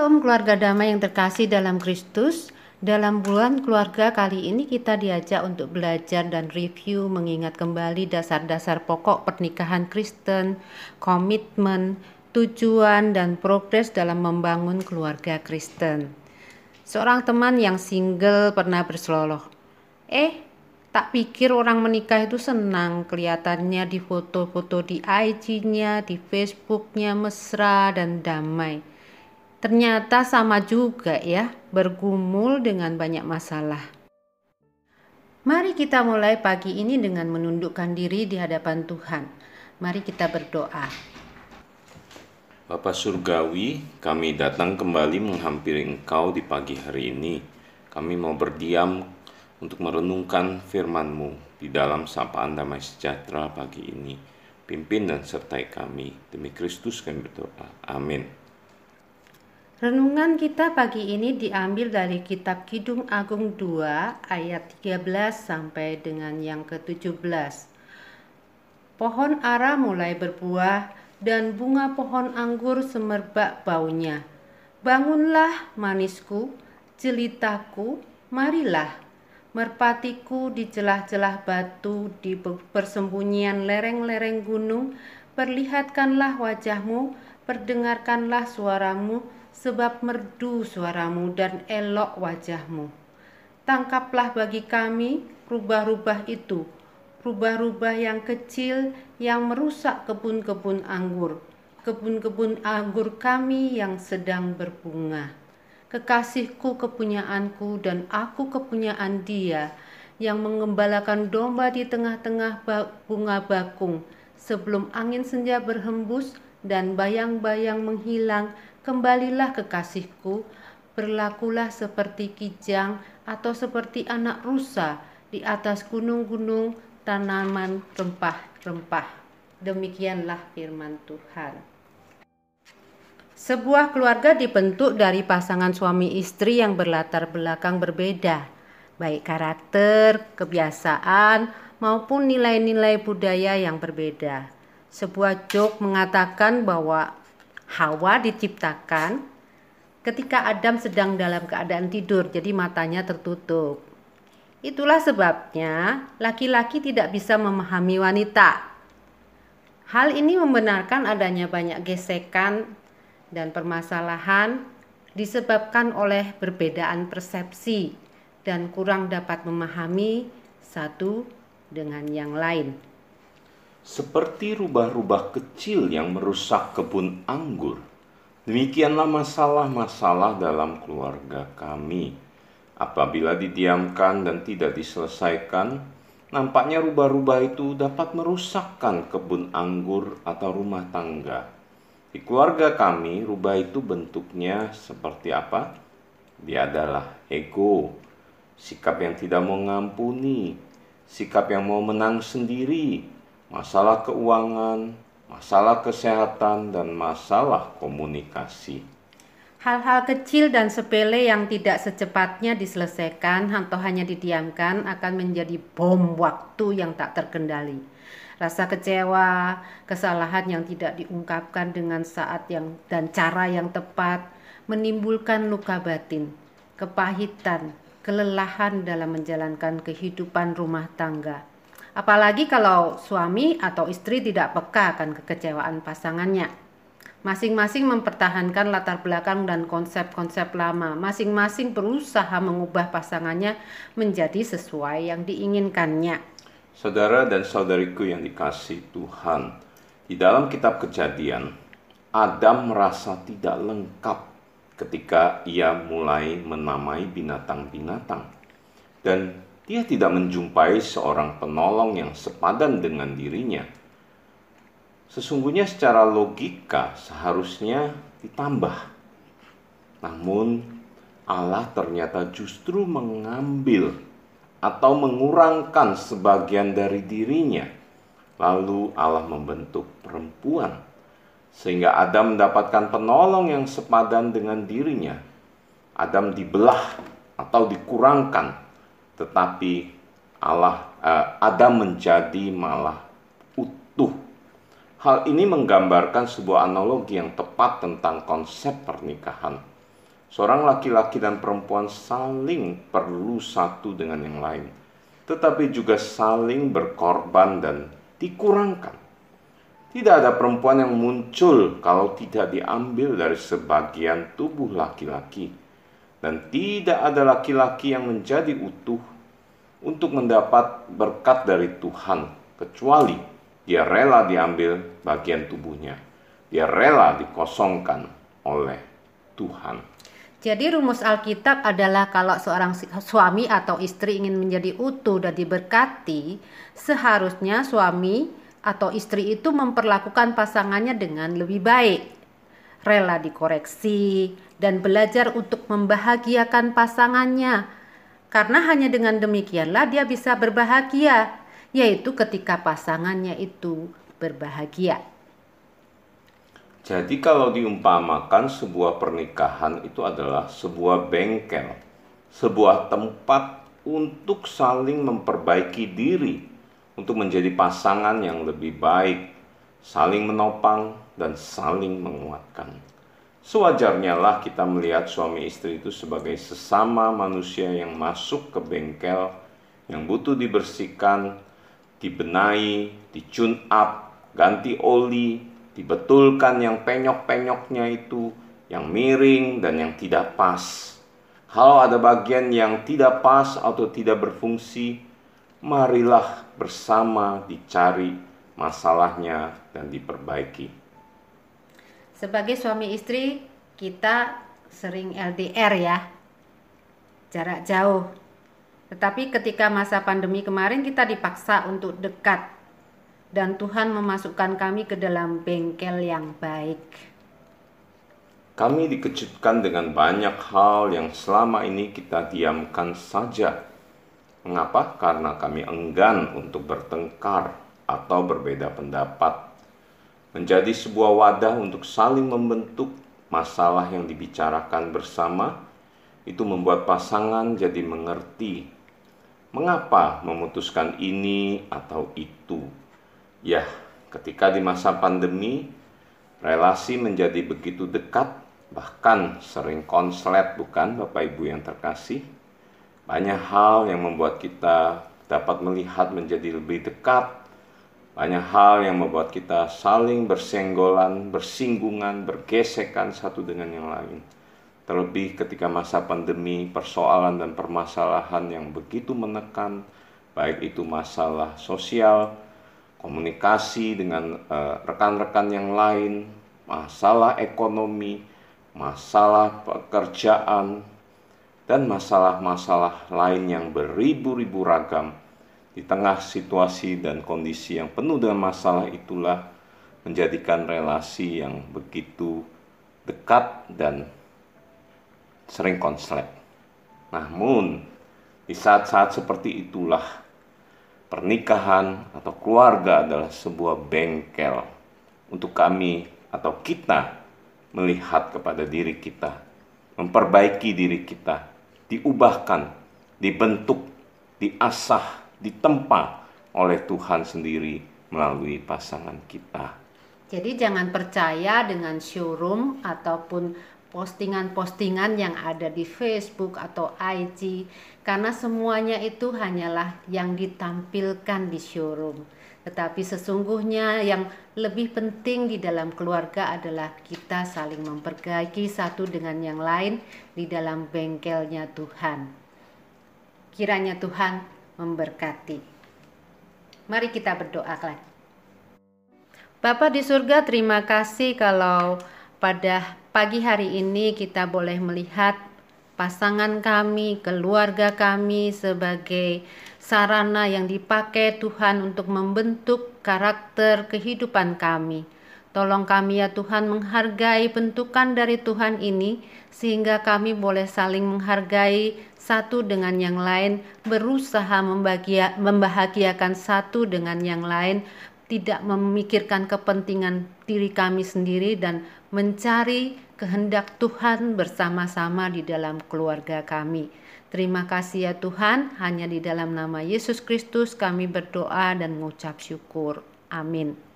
Shalom keluarga damai yang terkasih dalam Kristus. Dalam bulan keluarga kali ini kita diajak untuk belajar dan review mengingat kembali dasar-dasar pokok pernikahan Kristen, komitmen, tujuan dan progres dalam membangun keluarga Kristen. Seorang teman yang single pernah berseloloh. Eh, tak pikir orang menikah itu senang kelihatannya di foto-foto di IG-nya, di Facebook-nya mesra dan damai. Ternyata sama juga ya, bergumul dengan banyak masalah. Mari kita mulai pagi ini dengan menundukkan diri di hadapan Tuhan. Mari kita berdoa. Bapa Surgawi, kami datang kembali menghampiri Engkau di pagi hari ini. Kami mau berdiam untuk merenungkan firman-Mu di dalam sapaan damai sejahtera pagi ini. Pimpin dan sertai kami. Demi Kristus kami berdoa. Amin. Renungan kita pagi ini diambil dari kitab Kidung Agung 2 ayat 13 sampai dengan yang ke-17. Pohon ara mulai berbuah dan bunga pohon anggur semerbak baunya. Bangunlah manisku, jelitaku, marilah. Merpatiku di celah-celah batu di persembunyian lereng-lereng gunung, perlihatkanlah wajahmu, perdengarkanlah suaramu, sebab merdu suaramu dan elok wajahmu. Tangkaplah bagi kami rubah-rubah itu, rubah-rubah yang kecil yang merusak kebun-kebun anggur, kebun-kebun anggur kami yang sedang berbunga. Kekasihku kepunyaanku dan aku kepunyaan dia yang mengembalakan domba di tengah-tengah bunga bakung sebelum angin senja berhembus dan bayang-bayang menghilang Kembalilah kekasihku, berlakulah seperti kijang atau seperti anak rusa di atas gunung-gunung tanaman rempah-rempah. Demikianlah firman Tuhan. Sebuah keluarga dibentuk dari pasangan suami istri yang berlatar belakang berbeda, baik karakter, kebiasaan, maupun nilai-nilai budaya yang berbeda. Sebuah joke mengatakan bahwa Hawa diciptakan ketika Adam sedang dalam keadaan tidur, jadi matanya tertutup. Itulah sebabnya laki-laki tidak bisa memahami wanita. Hal ini membenarkan adanya banyak gesekan dan permasalahan disebabkan oleh perbedaan persepsi dan kurang dapat memahami satu dengan yang lain seperti rubah-rubah kecil yang merusak kebun anggur. Demikianlah masalah-masalah dalam keluarga kami. Apabila didiamkan dan tidak diselesaikan, nampaknya rubah-rubah itu dapat merusakkan kebun anggur atau rumah tangga. Di keluarga kami, rubah itu bentuknya seperti apa? Dia adalah ego, sikap yang tidak mau mengampuni, sikap yang mau menang sendiri, masalah keuangan, masalah kesehatan, dan masalah komunikasi. Hal-hal kecil dan sepele yang tidak secepatnya diselesaikan atau hanya didiamkan akan menjadi bom waktu yang tak terkendali. Rasa kecewa, kesalahan yang tidak diungkapkan dengan saat yang dan cara yang tepat menimbulkan luka batin, kepahitan, kelelahan dalam menjalankan kehidupan rumah tangga Apalagi kalau suami atau istri tidak peka akan kekecewaan pasangannya. Masing-masing mempertahankan latar belakang dan konsep-konsep lama. Masing-masing berusaha mengubah pasangannya menjadi sesuai yang diinginkannya. Saudara dan saudariku yang dikasih Tuhan, di dalam kitab Kejadian, Adam merasa tidak lengkap ketika ia mulai menamai binatang-binatang. Dan ia tidak menjumpai seorang penolong yang sepadan dengan dirinya. Sesungguhnya secara logika seharusnya ditambah. Namun Allah ternyata justru mengambil atau mengurangkan sebagian dari dirinya. Lalu Allah membentuk perempuan sehingga Adam mendapatkan penolong yang sepadan dengan dirinya. Adam dibelah atau dikurangkan tetapi Allah uh, Adam menjadi malah utuh. Hal ini menggambarkan sebuah analogi yang tepat tentang konsep pernikahan. Seorang laki-laki dan perempuan saling perlu satu dengan yang lain, tetapi juga saling berkorban dan dikurangkan. Tidak ada perempuan yang muncul kalau tidak diambil dari sebagian tubuh laki-laki, dan tidak ada laki-laki yang menjadi utuh untuk mendapat berkat dari Tuhan, kecuali dia rela diambil bagian tubuhnya, dia rela dikosongkan oleh Tuhan. Jadi rumus Alkitab adalah kalau seorang suami atau istri ingin menjadi utuh dan diberkati, seharusnya suami atau istri itu memperlakukan pasangannya dengan lebih baik. Rela dikoreksi dan belajar untuk membahagiakan pasangannya. Karena hanya dengan demikianlah dia bisa berbahagia, yaitu ketika pasangannya itu berbahagia. Jadi kalau diumpamakan sebuah pernikahan itu adalah sebuah bengkel, sebuah tempat untuk saling memperbaiki diri, untuk menjadi pasangan yang lebih baik, saling menopang dan saling menguatkan. Sewajarnya lah kita melihat suami istri itu sebagai sesama manusia yang masuk ke bengkel, yang butuh dibersihkan, dibenahi, dicun up, ganti oli, dibetulkan yang penyok-penyoknya itu, yang miring dan yang tidak pas. Kalau ada bagian yang tidak pas atau tidak berfungsi, marilah bersama dicari masalahnya dan diperbaiki. Sebagai suami istri, kita sering LDR ya, jarak jauh. Tetapi ketika masa pandemi kemarin kita dipaksa untuk dekat dan Tuhan memasukkan kami ke dalam bengkel yang baik. Kami dikejutkan dengan banyak hal yang selama ini kita diamkan saja. Mengapa? Karena kami enggan untuk bertengkar atau berbeda pendapat. Menjadi sebuah wadah untuk saling membentuk masalah yang dibicarakan bersama, itu membuat pasangan jadi mengerti mengapa memutuskan ini atau itu Ya, ketika di masa pandemi, relasi menjadi begitu dekat, bahkan sering konslet, bukan Bapak Ibu yang terkasih? Banyak hal yang membuat kita dapat melihat menjadi lebih dekat, banyak hal yang membuat kita saling bersenggolan, bersinggungan, bergesekan satu dengan yang lain. Terlebih ketika masa pandemi, persoalan dan permasalahan yang begitu menekan, baik itu masalah sosial, komunikasi dengan eh, rekan-rekan uh, yang lain, masalah ekonomi, masalah pekerjaan, dan masalah-masalah lain yang beribu-ribu ragam di tengah situasi dan kondisi yang penuh dengan masalah itulah menjadikan relasi yang begitu dekat dan sering konslet. Namun, di saat-saat seperti itulah pernikahan atau keluarga adalah sebuah bengkel untuk kami atau kita melihat kepada diri kita, memperbaiki diri kita, diubahkan, dibentuk, diasah, ditempa oleh Tuhan sendiri melalui pasangan kita. Jadi jangan percaya dengan showroom ataupun postingan-postingan yang ada di Facebook atau IG karena semuanya itu hanyalah yang ditampilkan di showroom. Tetapi sesungguhnya yang lebih penting di dalam keluarga adalah kita saling memperbaiki satu dengan yang lain di dalam bengkelnya Tuhan. Kiranya Tuhan memberkati. Mari kita berdoa lagi. Bapa di surga, terima kasih kalau pada pagi hari ini kita boleh melihat pasangan kami, keluarga kami sebagai sarana yang dipakai Tuhan untuk membentuk karakter kehidupan kami. Tolong kami ya Tuhan menghargai bentukan dari Tuhan ini sehingga kami boleh saling menghargai satu dengan yang lain, berusaha membahagiakan satu dengan yang lain, tidak memikirkan kepentingan diri kami sendiri dan mencari kehendak Tuhan bersama-sama di dalam keluarga kami. Terima kasih ya Tuhan, hanya di dalam nama Yesus Kristus kami berdoa dan mengucap syukur. Amin.